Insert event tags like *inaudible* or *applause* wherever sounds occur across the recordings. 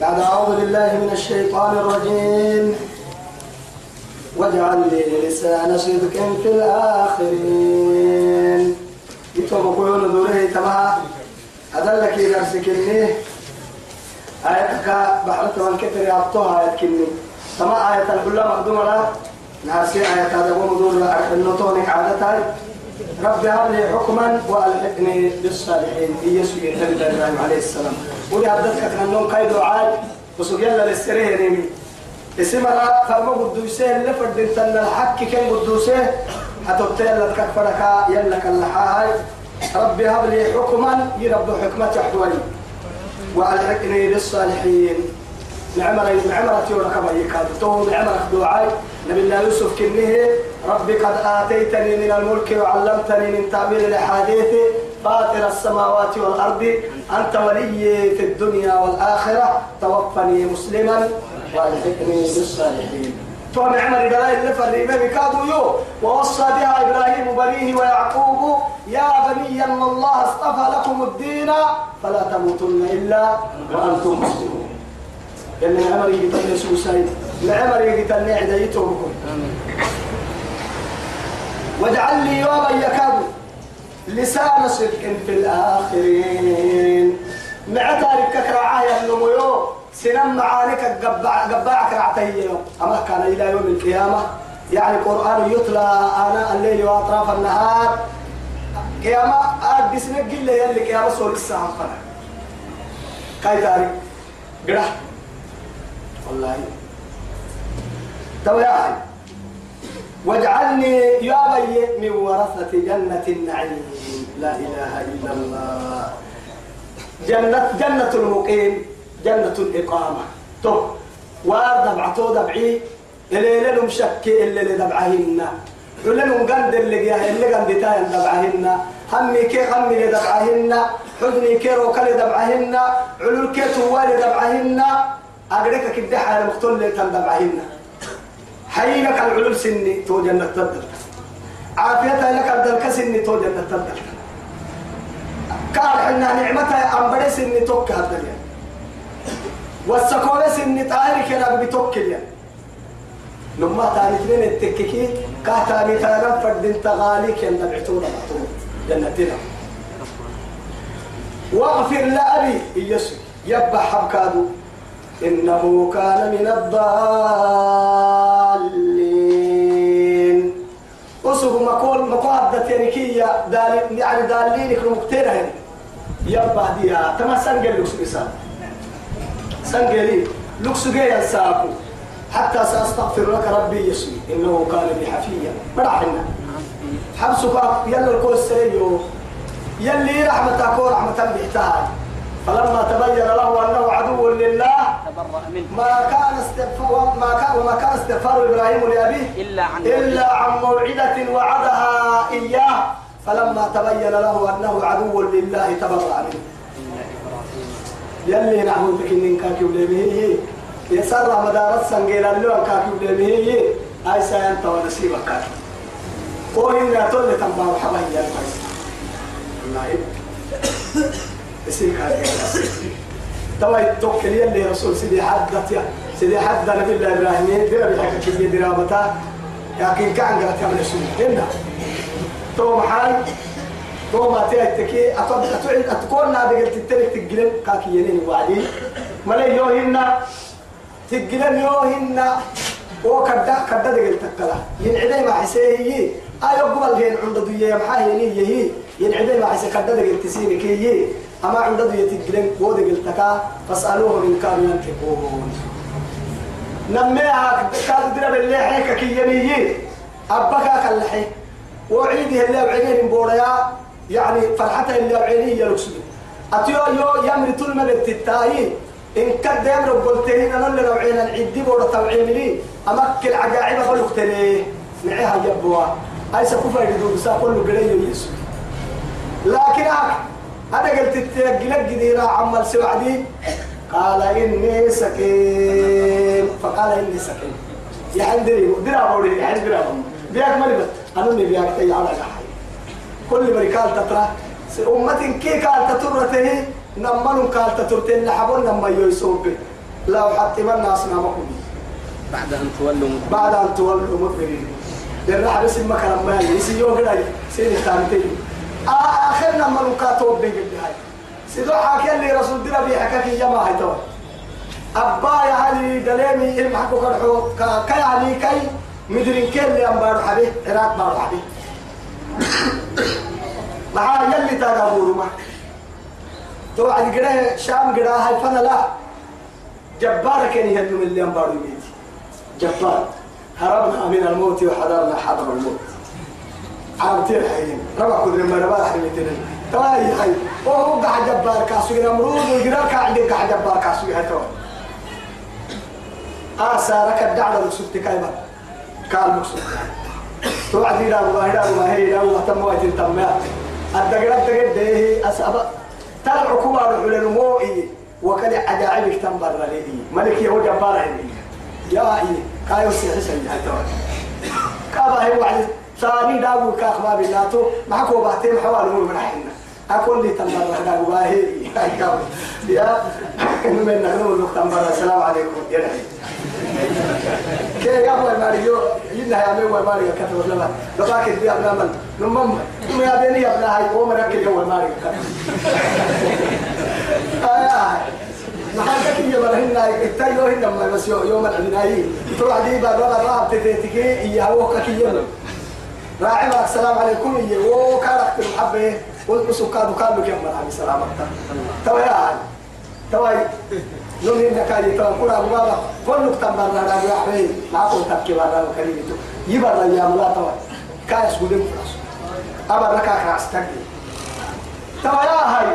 بعد أعوذ بالله من الشيطان الرجيم. واجعل لي لسان صدق في الآخرين. يتوب قيون دوره تمها أدلك يدرسك إني آياتك بحرت والكتر يعطوها آيات كني. تما آيات الكلها مقدومة لا. نعرسي آيات هذا ومدور النطونك عادتها رب هب لي حكما وألحقني بالصالحين. يسوع النبي إبراهيم عليه السلام. ولي عبدتك كانهم كاي دعاء وسوق يلا للسريه نيمي اسم را فرما قدوسه اللي فردين تن الحق كان قدوسه حتى يلا كفرك يلا كاللحاي رب هب لي حكما يرب حكمة حوالي وألحقني بالصالحين. نعمر نعمر تيورا كما يكاد تو نعمر دعاء. نبي الله يوسف كنه ربي قد آتيتني من الملك وعلمتني من تعبير الأحاديث. فاطر السماوات والأرض أنت ولي في الدنيا والآخرة توفني مسلما والحقني بالصالحين. فهم عمر دلائل اللي فريمه بكادوا يو ووصى بها إبراهيم بنيه ويعقوب يا بني أن الله اصطفى لكم الدين فلا تموتن إلا وأنتم مسلمون. اللي عمر يقتل سوساي العمر يقتل عديتهم واجعل لي يوما يكاد لسان صدق في الآخرين. مع ذلك كراعايا النمو سنم معانك قبع قبعك رعتي أما كان إلى يوم القيامة يعني القرآن يتلى آناء الليل وأطراف النهار. قيامة أدي سنة قلة يلي قيامة سور الساعة فنا كاي تاريخ قرأ. والله. تو يا أخي واجعلني يا بي من ورثة جنة النعيم. لا إله إلا الله. جنة جنة المقيم جنة الإقامة. تو وارد بعتو دبعي اللي لهم شك اللي دبعهن ولهم قند اللي جاه اللي قند تاين دبعهن. همي كي اللي دبعهن حزني كي روكالي دبعهن علول كي توالي دبعهن. أقريك كده حال مقتول اللي تندبعهن حينك العلول سني تو جنة تدل عافيتها لك الدلك سني تو جنة تدل قال حنا نعمتها أمبري سني توك هدل والسكولة سني طاهر كنا بتوكل لما تاني اثنين التككي كاتاني تانا فرد تغالي كان دبعتونا مطول جنتنا. واغفر لأبي يسوع يبا حبكادو. إنه كان من الضالين. أسوق مقول مقادة تنكية دال يعني دالين كم مقتنع يبا ديا. تما سنجل لكس إسان سنجلي. لكس جاي الساقو حتى سأستغفر لك ربي يسوع. إنه كان بي حفيا مرحنا حبسك يلا الكوس سريو يلي رحمتك ورحمة بيحتاج فلما تبين له انه عدو لله ما كان استغفار ما كان وما كان استغفار إبراهيم لأبيه إلا عن إلا عن موعدة وعدها إياه فلما تبين له أنه عدو لله تبرأ منه. يلي نعمل بك ان كاكي وليه يسر مدار السنجيل اللي كاكي وليه اي ساينت ونسيبك كاكي قوي ان تولي تنبار حبا يا الله يسيك *coughs* هذه توا يتوكل يلي رسول سيدي حدت يا سيدي حد نبي الله إبراهيم. دير بحكي كيف درابتا لكن كان قال كم رسول هنا. تو محل. تو ما تيتكي اتود اتعد أتكون نادي قلت تلك تقلن كاكي ينين وعدي. ملي يو هنا. تقلن يو هنا. وكدا كدا قلت تكلا ينعدي ما حسيه ايو قبل هين عند دوية. محاهيني يهي ينعدي ما حسيه كدا قلت سيني كي أما عند ذي تجلن بود قلتك فاسألوه إن كانوا ينطقون. نميها كاد درب اللي حيك كي يميي. أبكا كالحي وعيده اللي بعينين بوريا يعني فرحته اللي بعينيه يلوكسو أتيو يو يمري طول من التتاي إن كد يمري قلتين أنا اللي لو عين العدي بورا توعين لي أمكل عجائب خلق تلي. معيها جبوا أي سكوفا يدو بسا كله قليل يسوع. لكن هذا قلت تتجلق جديرا عمل سوعدي. قال إني سكين. فقال إني سكين. يا عندي درا بوري يا عندي درا بياك مالي أنا اللي بياك تي على جحي. كل بركال تترى. أمة كي قال تترته نمن قال تترته لحبون نما يسوب لا أحطمن أصنامكم بعد أن تولوا بعد أن تولوا مدبرين. للرحب اسم مكان ما يسي يوم قلعي سيني خامتين آخرنا ملوكاتو بيجي هاي سيدو حاكي اللي رسول دينا بيحكاكي يما هاي تو أبا يا علي دليمي إلم حكو كرحو. كي علي كي مدرين كي *coughs* اللي أمبارو حبيه عراق بارو حبيه معاه يلي تاقابورو ما. توعد قراه شام قراه هاي فنا لا. جبار كان يهدم اللي أمبارو يميت جبار. هربنا من الموت وحضرنا حضر الموت. عربتين حيين ربع كدر ما ربع حيين تواي حي. وهو قاعد جبار كاسوي نمرود ويقرا قاعد قاعد جبار كاسوي هتو. آسارك الدعوة مقصود كايما قال مقصود. توعد إلى الله إلى الله إلى الله تم وقت تم. الدقرة الدقرة ده أسأبا تلع كبار على الموئي وكان عجائبك تنبر لي ملك يهود جبار يا إيه كايو سيحي سيحي هتو. كابا هي وعد. ثاني دابو كاخما بلاتو معكو بعتين حوالي مول منحنا أقول لي تنبر هذا واهي يا من نحن نختم السلام عليكم. يا نحن. كي يا أبو ماريو يلا يا أبو ماريو كتب لنا. لباك دي ابنا من نمم نم يا بني ابنا هاي هو مرك يا ابو ماريو محلك يا مرهن التايو هن ما بس يوم العناي تروح دي بابا بابا تتتكي يا هو كيا راعي السلام عليكم. يا هو كارك المحبة. قلت سكاد كان لك يا مرحبا سلامك توا يا توا نوم إنك هذه توا كل أبو بابا. كل برا لا يا حبيبي ما كنت تبكي برا وكلمته يبرا يا ملا توا كايس قدام فراس. أبا لك أكراس تكلي توا يا هاي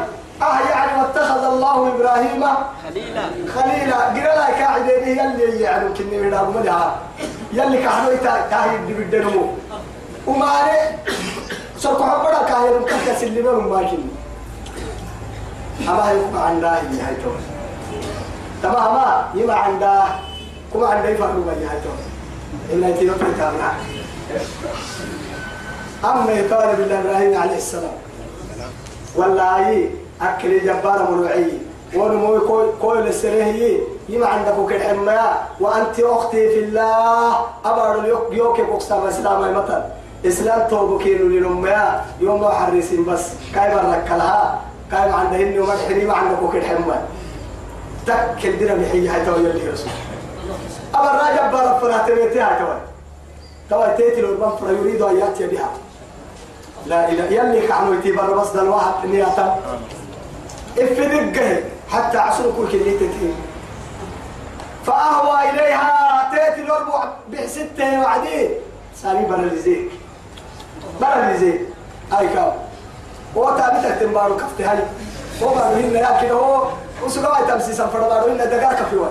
آه يعني واتخذ الله إبراهيم خليلا. خليلا. قرا لا كاعدين يلي يعني كني من أبو مدها يلي كحنويتا كاهي بدنمو وماني سوف حبنا كاهي مكتة سلمة وماكن أما يبقى عندها هي هاي تو تمام ما يما عندها كما بي هاي تو إلا يتينو تكامنا أما يقال بالله إبراهيم عليه السلام والله أكل جبار مروعي ونمو كوي كوي لسرهي يما عندك كالحمايا وأنت أختي في الله أبار يوك يوك بوكسام إسلام مثلا. إسلام توبو كيلو لنمايا يوم ما حرسين بس. كاي برك لها كاي ما عندهن وما تحري ما عندك كالحمايا تكل دينا بحي هاي تو يلي رسول أبار راجع بارا فراتبيتي هاي تو تو تيتي لو فر يريد أن يأتي بها. لا إله يلي كعنوا يتيبر بس دل واحد نياتا افدقه حتى عصر كل كليتين فأهوى إليها تأتي الأربع بحسته وعديه سامي براليزيك براليزيك هاي كاو. هو تابتك تنبارو كفتي هاي. هو بارو هنا يا كده هو. وسقوا هاي تمسي سنفر بارو هنا دقار كفي واي.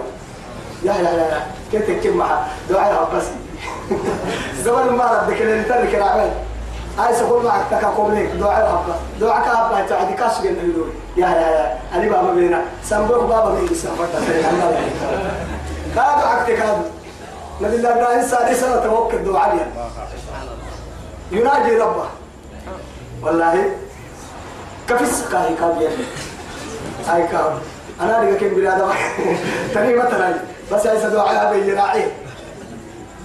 يا يا يا كيف تكتب معها دعاء عباسي قبل *laughs* ما ردك اللي ترك العمل. هاي سقول معك تكا قبلك دعاء عباس. دعاء كعبا تعدي كاسو جنة يدور. يا يا يا. أنا بابا بينا. سنبوك بابا بينا. سنفر هذا عكتك هذا نبي الله إبراهيم سادي سنة توكل دعاء يناجي ربه. والله كفي السقاي كاب يعني هاي كاب أنا أرجع كم بلاد تاني مثلا بس هاي سدعاء أبي راعي.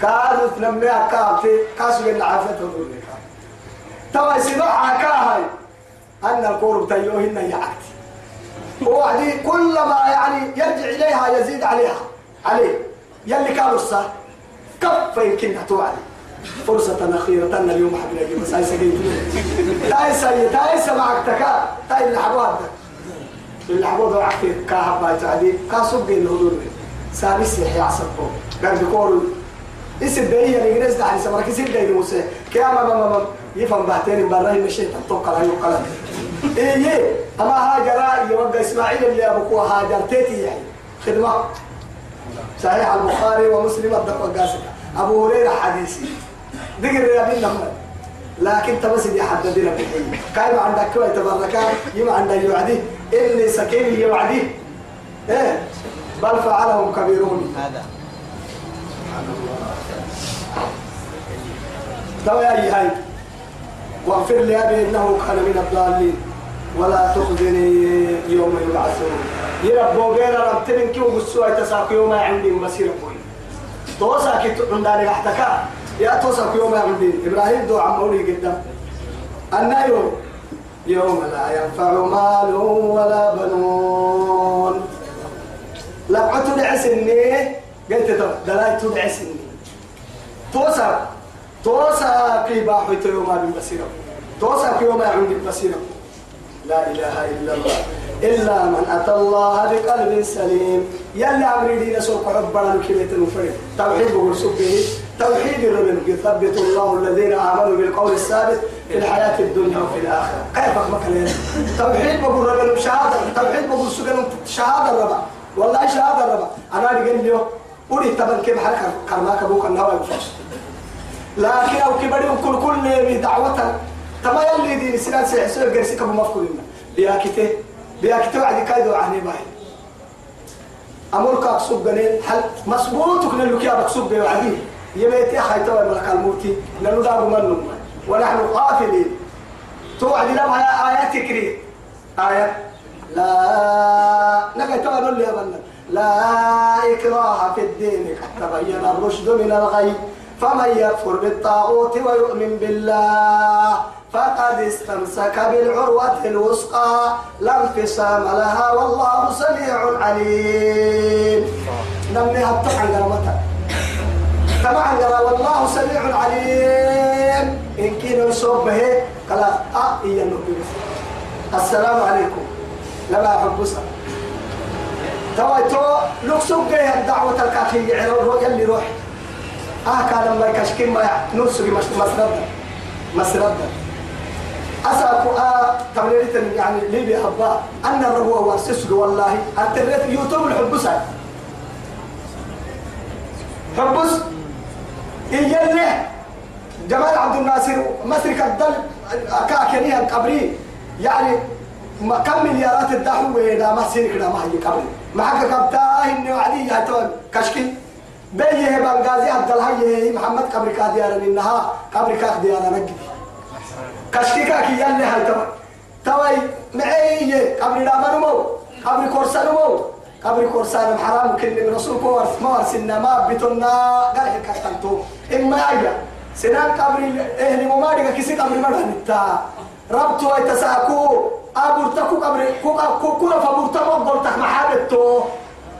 كادو تنمي أكاب في كاسو جن عافية تقول لك توا سدعاء كاهاي أن القرب تيوهن يعكت وعدي كلما يعني يرجع إليها يزيد عليها. عليه. يلي كانوا الصح كف يمكن توعدي. فرصة أخيرة. اليوم حبيبي بس هاي سجيت تاي سي تاي سمعك تكا. تاي اللي حبوها اللي حبوها عكي كاهب باي تعدي كاسوب بين الهدول سابس يحيى عصبه قال بيقول اسم دقيقة الإنجليز ده على سمرك اسم دقيقة موسى كيما ما ما يفهم بعدين برا مشي تطوق على يقلم إيه أما هاجر يوقع إسماعيل اللي أبوكوا هاجر. تيتي يعني. خدمة. صحيح البخاري ومسلم الدقة قاسم أبو هريرة حديثي. ذكر يا بين لما لكن تبس دي حددنا بالحين كان عندك كوي تبركا يما عندك يوعدي. إني سكين يوعدي. إيه؟ بل فعلهم كبيرون. هذا. تو يا هاي. واغفر لي أبي إنه كان من الضالين. ولا تخزني يوم يبعثون. يربو غير ربتن كي وبسوا تساق يوم عندي مسير بوي توسا كي عندنا احتكا يا توسا يوم عندي إبراهيم دو عمولي قدام النايو. يوم لا ينفع مال ولا بنون. لبعته لعسني قلت تو دلايته لعسني توسا توسا كي باحو يوم توسا كي يوم عندي مسير لا إله إلا الله. إلا من أتى الله بقلب سليم. يلا عمري سوق حبنا كلمة نفرد توحيد بقول سبه توحيد الرب يثبت الله الذين آمنوا بالقول الثابت في الحياة الدنيا وفي الآخرة. كيف مكان توحيد بقول رب شهادة. توحيد بقول سجن. شهادة الرب والله شهادة الرب أنا قال لي أولي تبن كيف حركة كرماك أبوك النوى لكن أو كبري كل كل دعوة. تما يلي دين سنان سيحسوا قرسك أبو مفكورين بياكته بياكته وعدي كايدو عني باي أمرك أكسب جنين حل مسبوط كنا لك يا بكسب وعدي؟ يبيت أخي توا ملك الموتي لأنه دار من ونحن قافلين توعد لما آيات تكري آية. لا نقول يا بنا لا إكراه في الدين قد تبين الرشد من الغي. فمن يكفر بالطاغوت ويؤمن بالله فقد استمسك بالعروة الوثقى لا انفصام لها والله سميع عليم. نمي هبطح عن قرمتها قال والله سميع عليم. إن كنا نصوب به قال النبي السلام عليكم. لما حبسا توا تو لوكسوك الدعوة الكافية يلي روح. آه كان ما يكشكين ما نوسي مسرد مسرد أسأل آه تمريرة يعني لي بحبا أن الربوة وارسسه والله أنت يوتيوب الحبس حبس إيجالي جمال عبد الناصر مصر كدل كاكنيها القبري يعني ما كم مليارات الدحو ويدا ما سينك ما هي قبري معك كبتا إنه علي هتون كشكي بيه بنغازي عبد الله محمد قبري كاديار إنها قبري كاديار نجدي كشكيكا كي يلي هاي توا. توي معي قبل لا منمو قبل كورسان مو قبل كورسان حرام. كل من رسول كورس ما ورسنا ما بتنا قال هيك كتنتو إما أيا سنان قبل أهل ممارك كيسي قبل ما نتا. ربطو يتساكو أبورتكو قبل كو كو كو فبورتكو قلتك محابتو.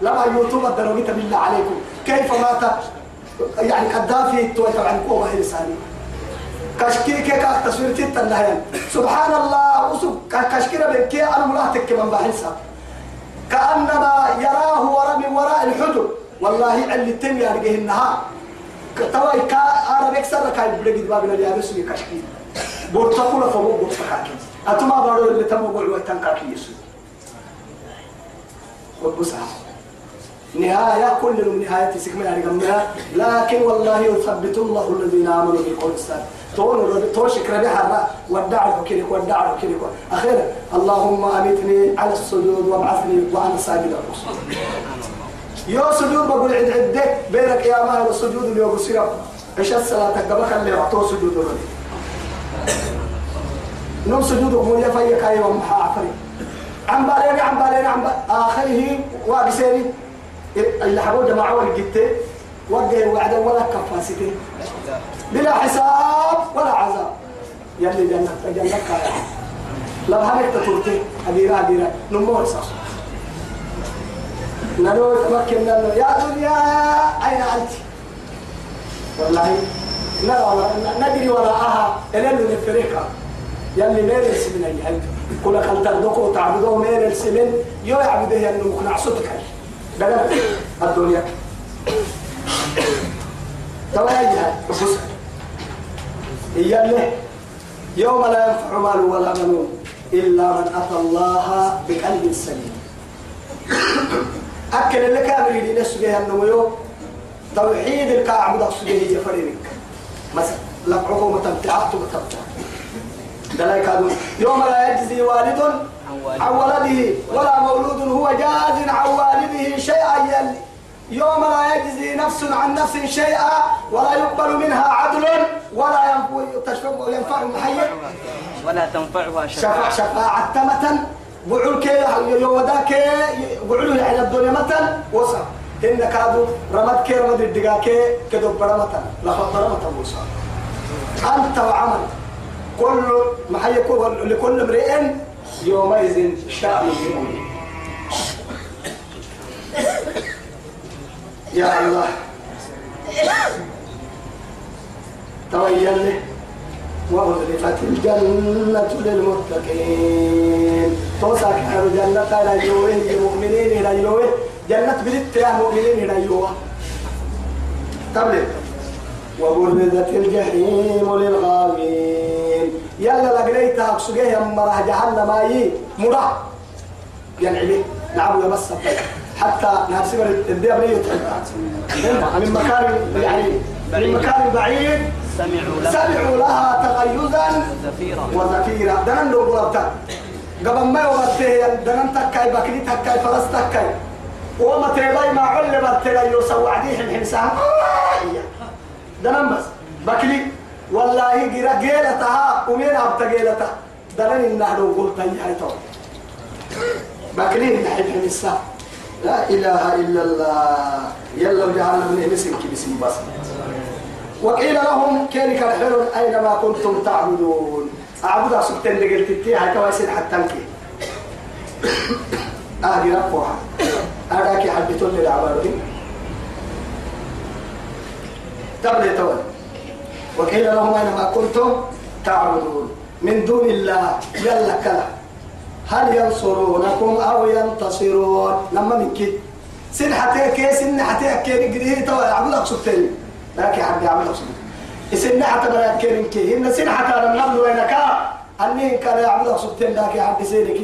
لما يوتيوب الدروية بالله عليكم. كيف مات؟ يعني قدافي تو طبعا كو ما هي كشكي كي كاك تصوير تيتا لهين سبحان الله وسب كشكي بكي أنا ملاحتك من بحسها كأنما يراه وراء من وراء الحجر. والله اللي تم يعني النهار. تواي كا أنا بكسر كاي بلقي بابنا اللي أرسل كشكي بورتقول فمو بورتقاكي أتما بارو اللي تمو قلوا تنكاكي يسوي. وبسها نهاية كل من نهاية سكمة يعني لكن والله يثبت الله الذين آمنوا بالقول الثابت تون توشك ربيعها ودعوا كذا ودعوا كذا أخيرا اللهم أمتني على السجود وابعثني وأنا ساجد الرسول يو سجود بقول عند عدك بينك يا مال السجود اللي يقول سيرا إيش الصلاة؟ قبلك اللي أعطوه سجود الرجل نوم سجود أمور يفيا كاي ومحا عفري عم بالين عم بالين عم آخره واقسيني. اللي حبوا جماعة والجبتين وقع وعدا ولا كفاسيتين بلا حساب ولا عذاب. يلي جنة جنة كايا لو هنك تطورتي أديرا أديرا نمو إساس نلو تمكن نلو يا دنيا أين أنت؟ والله لا ندري وراءها إلا اللي نفريقها يلي مير السمين أي هيك كل خل تردوكو تعبدوه مير السمين يو يعبده ينو مقنع صدق الدنيا بص هي اللي يوم لا ينفع مال ولا بنون إلا من أتى الله بقلب سليم. أكل اللي كامل يدين السجيه النمو توحيد الكعب ده السجيه هي فرينك مثلا لقعه متمتعات متمتع دلاك يوم لا يجزي والد عن ولده ولا مولود هو جاز عن والده شيئا يلي يوم لا يجزي نفس عن نفس شيئا ولا يقبل منها عدل ولا ينفع محيي ولا تنفعها شفاعة. شفاعة تمة بعول كي يوداك بعول يعني الدنيا متن وصل. إن كادو رمد كي رمد الدقا كي كدو برمتا لفظ برمتا موسى أنت وعمل. كل يكون لكل امرئ يومئذ شأن يغنيه يا الله. تويل وأزلفت الجنة للمتقين. توسع كهر جنة إلى يوه المؤمنين إلى يوه جنة بلت يا مؤمنين إلى يوه تبلت وبرزت الجحيم للغاوين. يلا لقيت أقصيه يا مرة جهنم أي مرة يعني نعم يا بس حتى نحسب الدنيا بنية من مكان يعني من مكان بعيد سمعوا لها. سمعوا لها تغيزا زفيرا وزفيرا. دنن دو برتا قبل ما يورته دنن تكاي بكري تكاي فرس تكاي. وما تلاقي ما علم تلاقي يسوى عديه الحمسان دنن بس. بكري. والله جرا جيلتها ومين عبت جيلتها دنن النهر قلت هي تو. بكري نحب الحمسان لا إله إلا الله. يلا وجعلنا من مسك بسم بس. وقيل لهم كان كرحل أينما كنتم تعبدون. أعبد سبتين اللي قلت تيها كويسين حتى انكي أهدي رفوها أراكي حدثون للعبادين تبلي تول وقيل لهم أينما كنتم تعبدون؟ من دون الله. يلا كلا. هل ينصرونكم أو ينتصرون؟ لما من سن حتى كي سن حتى كي نقديه تو يعبدك سبتين. لكن حد يعمل سبتين. سن حتى بلا كي نكي إن سن حتى لم نبلو وينك أني كان يعبدك سبتين. لكن حد سينك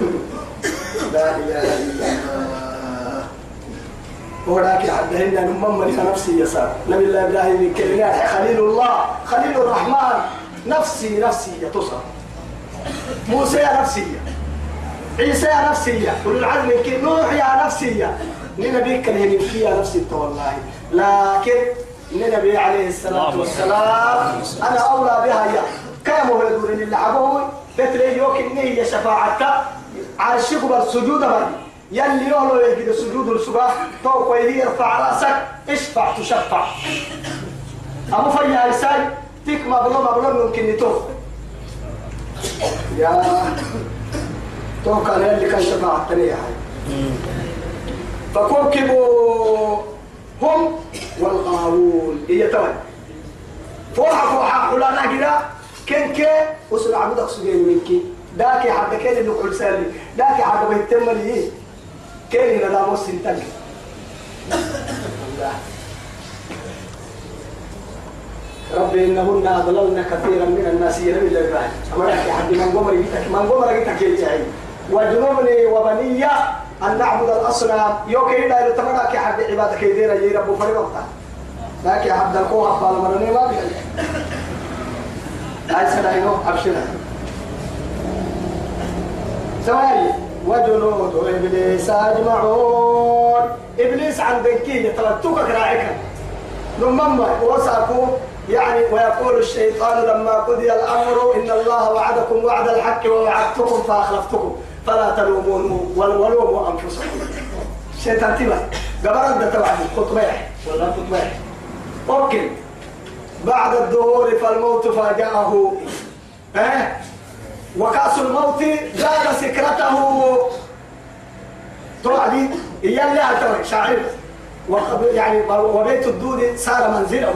*laughs* لا إله إلا الله. وراك حدهن نمم ملك نفسي يسار نبي الله إبراهيم كلمات خليل الله خليل الرحمن نفسي نفسي يتصل موسى يا نفسية عيسى يا نفسية أولو العزم يمكن نوح يا نفسية نبي كان يمكن يا نفسي والله. لكن النبي عليه الصلاة والسلام أنا أولى بها يا. كم هو يقول اللي عبوي. بتري يوك إني هي شفاعتها. على الشيخ السجود بني يلي يولو يجد سجود السجود توقع يدي ارفع رأسك اشفع تشفع. أبو فيا إساي تك مبلغ مبلغ ممكن يتوقع يا توقع اللي كان شفاعة تريها فكوكبوا هم والغاوون. هي توي فوحة فوحة كده كن كي وصل عبدك سجين منك داكي حد كين اللي قل سالي. داكي حد بيتم لي كين هنا دامو سنتك ربي إنهن أضللن كثيرا من الناس يلم إلا إبراهيم أما يحكي حد من قمر يتك من قمر يتك يجعي وجنوبني وبني أن نعبد الأصنام. يوكي لا يتمنى كي حد عبادك يدير يجي رب فريقتا لكن حد القوة أفضل مرني ما بيجي هاي سنة أبشرها سواري وجنود إبليس أجمعون. إبليس عندك كي يتلتوك راعيك نمم وساكو يعني ويقول الشيطان لما قضي الأمر إن الله وعدكم وعد الحق ووعدتكم فأخلفتكم. فلا تلومون ولوموا أنفسكم. الشيطان تبع. قبل أن تبع قطبيح ولا قطبيح أوكي. بعد الظهور فالموت فاجأه. آه وكأس الموت زاد سكرته. توعدي إياه توي شاعر. يعني وبيت الدود صار منزله.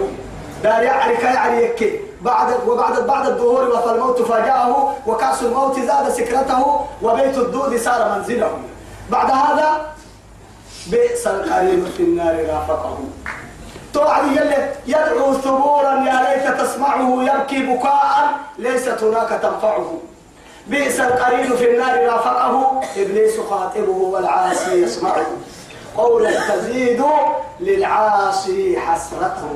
دار يعري يكي بعد وبعد بعد الظهور فالموت فاجأه وكأس الموت زاد سكرته وبيت الدود صار منزله. بعد هذا بئس القريب في النار رافقه. توعد يدعو ثبورا يا ليت تسمعه يبكي بكاء ليست هناك تنفعه. بئس القرين في النار رافقه إبليس خاطبه والعاصي يسمعه. قولا تزيد للعاصي حسرته.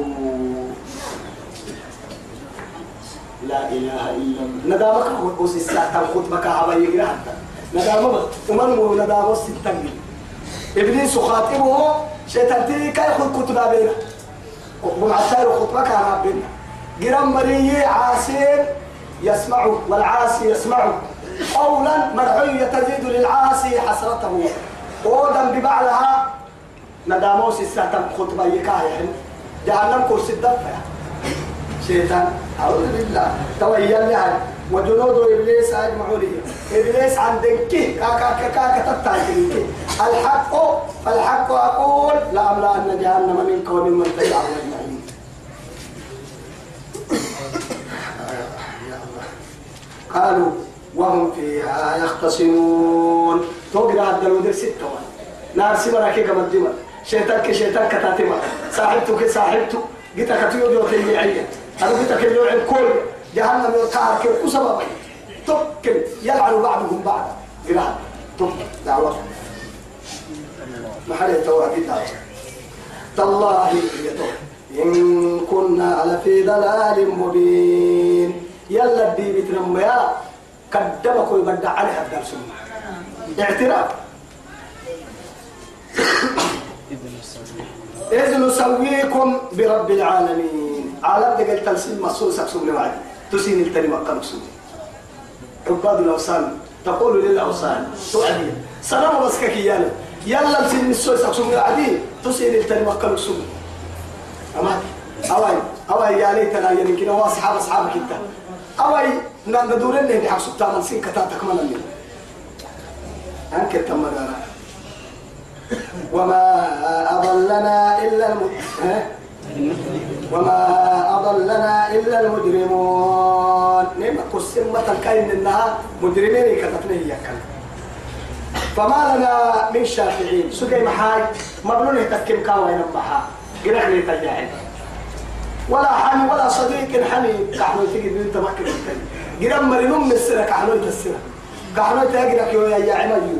لا إله إلا الله. ندامك وسيسا تنخط بك عبا يقرا ندامك ومن هو ندامك ستنجل إبليس خاطبه شيطان تي كاي خد كتب بينا. ومعتار خطبة كان ربنا جرام مريي عاسين يسمع والعاصي يسمع قولا مرعي تزيد للعاصي حسرته. ودا ببعلها نداموس الساتم خطبة يكاهن جهنم كرسي الدفع. شيطان أعوذ بالله. تويل لها وجنود إبليس أجمعوا لي. إبليس عندك كاكا كاكا تتاكل الحق فالحق أقول لأملأن جهنم منك وممن تبعهم قالوا وهم فيها يختصمون. توقع عبد المدير ستة نار سمرا كي قبل دمر شيطان كي شيطان كتاتما صاحبته كي صاحبته قلت كتيو جو تيميعية أنا قلت كي الكل جهنم يلقاها كي كسبب تبكن يلعن بعضهم بعضا إله تب. دعوة. محل يتوعد دعوة تالله إن كنا لفي ضلال مبين. يلا دي بتنم يا قدمك ويبدع عليها الدرس اعتراف. إذ نسويكم برب العالمين. عالم دقل تلسين مصوص أكسب نوعد تسين التنمى قمسون عباد الأوثان تقول للأوثان تؤدي سلام بس كيانا يلا تسين السويس أكسب نوعدي تسين التنمى قمسون أما أواي أواي يا ليتنا يمكن أصحاب أصحابك أنت. أواي ندور اللي بحق سبتان من سين كتا تكمل لي أنك تم دارا وما أضلنا إلا الم... وما أضلنا إلا المجرمون. نعم قسم مثل كاين إنها مجرمين كتبنا هي فما لنا من شافعين. سجي محاي مبلون يتكم كاوي نمحا قرح لي تجاهل. ولا حمي ولا صديق حميم كحلو تجي بنت مكة جرام مرنوم من السنة كحلو السنة كحلو تجرك يا يا عمل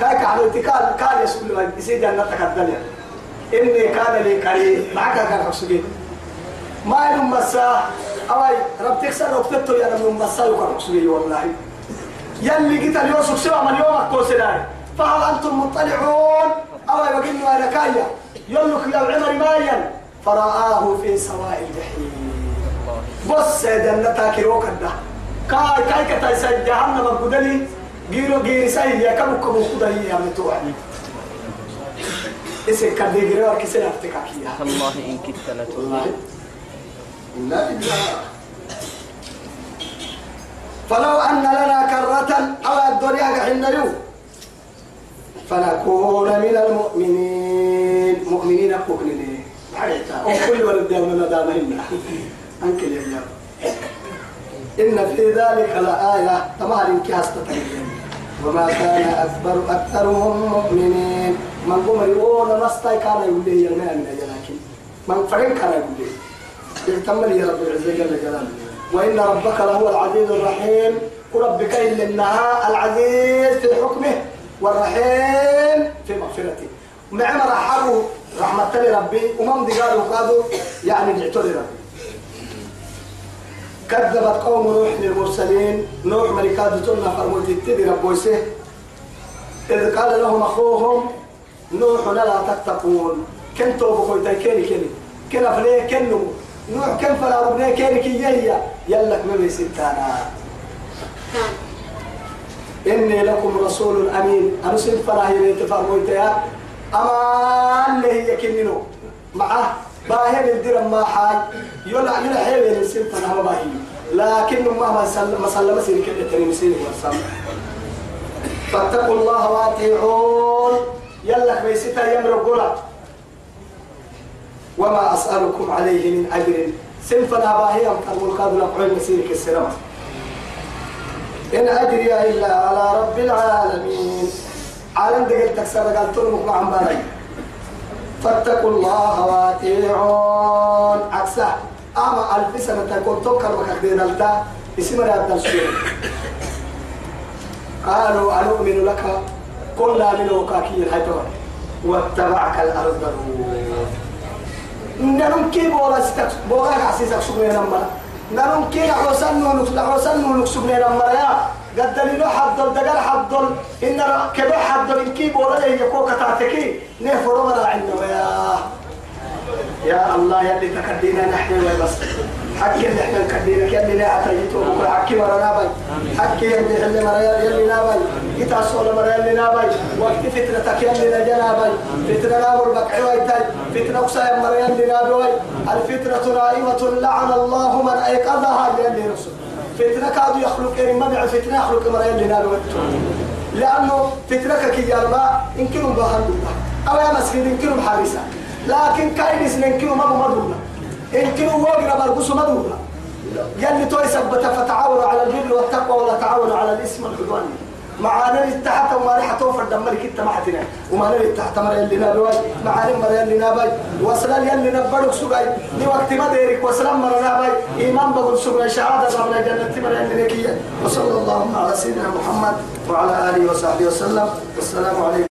كاي كحلو تكال كان يسكول يسيد جنتك الدنيا. إني كان لي كريم معك كان حسبي ما ينم مسا. أواي ربتك سنة وقتتو يا نم مسا يكون حسبي والله. يلي قلت اليوسف سوى من يومك كوسلاي فهل أنتم مطلعون؟ أواي وقلنا أنا كايا يلك يا عمر مايا فرآه في سواء الجحيم. بص جنة كيروك ده كاي كاي كتاي سجى جهنم القدلي. جيرو جيري ساي يا كم كم قدلي يا متوعي اسم كدي جيرو كيسن افتكاكيا الله إن كدت لتردي لا إله فلو أن لنا كرة أو الدنيا حين يوم فنكون من المؤمنين. مؤمنين أكوكنين وكل ولد يوم ندامين أنكل يا إن في ذلك لآية. تمام إنك وما كان أكبر أكثرهم مؤمنين. من قوم يقول نستي كان يقول لي يرمان لكن من فرين كان يقول لي اهتم لي رب. العزة جل جلاله وإن ربك لهو العزيز الرحيم. وربك إلا إنها العزيز في حكمه والرحيم في مغفرته. مع ما رحبوا رحمة ربي ومن قالوا قالوا يعني جعتوا ربي. كذبت قوم نوح للمرسلين نوح ملكات تنا فرموت التدي ربويسه إذ قال لهم أخوهم نوح لا تتقون. كنتوا بقوي كيني كيني. كنا فليه كنو. نوح كن فلا ربنا كيني كي يهيا يلك مبي ستانا إني لكم رسول أمين. أرسل فلا هي فرموت يا أما اللي هي كنينو معه باهي الدرم ما حاج يلا يلا حيل السنت أنا باهي. لكن ما ما سلم ما سلم سير كده تري مسير ورسام فاتقوا الله واتقون يلا بيستا يمر قولا. وما أسألكم عليه من أجر. سنفنا باهي أم كرمون قادوا لقعين مسيرك السلام إن أجري إلا على رب العالمين. عالم دقل تكسر قال تلمك مع مبارك فاتقوا الله واتيعون عكسة. أما ألف سنة تكون توكر مكاكدين ألتا. اسم رياض السورة قالوا أنؤمن لك؟ كنا من وكاكي الحيطان. واتبعك الأرض نانم كي بولا ستك؟ بولا عسيسك سبني نمبر. نانم كي عوسن نونك؟ عوسن نونك سبني نمبر. يا قد له حدل دقل حدل إن كبه حدل إن كيب ولا يكون كتاتكي. نفر ولا عندنا. يا يا الله يلي تكدينا نحن بس. حكي اللي إحنا نكدينا يلي لا أتيتو بكرة حكي مرنا باي حكي يلي اللي مريا يلي ناباي إتا سولا مريا يلي ناباي وقت فتنتك يلي نجنا باي فتنة نابر بكعي وايتاي فتنة وسايا مريا يلي ناباي الفتنة نائمة لعن الله من أيقظها يلي رسول. فتنة كادوا يخلق إن ما بيع فتنة يخلق مريا يلي ناباي لأنه فتنة كي يربا يمكنهم بهندوها أو يا مسكين يمكنهم حارسة. لكن كاين سنين كيلو ما مدونا إن كيلو وقرا برقص مدونا. يلي توي سبت فتعاونوا على البر والتقوى ولا تعاونوا على الاسم والعدوان. معانا اللي تحت وما ريحة توفر دم ملك انت معتنا وما اللي تحت مرة اللي نابوي معانا مرة اللي نابوي وصلا يلي نبرك سجاي دي وقت ما ديرك وسلام مرة نابوي إيمان بقول سجاي شهادة قبل جنة مرة اللي نكية. وصلى الله على سيدنا محمد وعلى آله وصحبه وسلم. والسلام عليكم.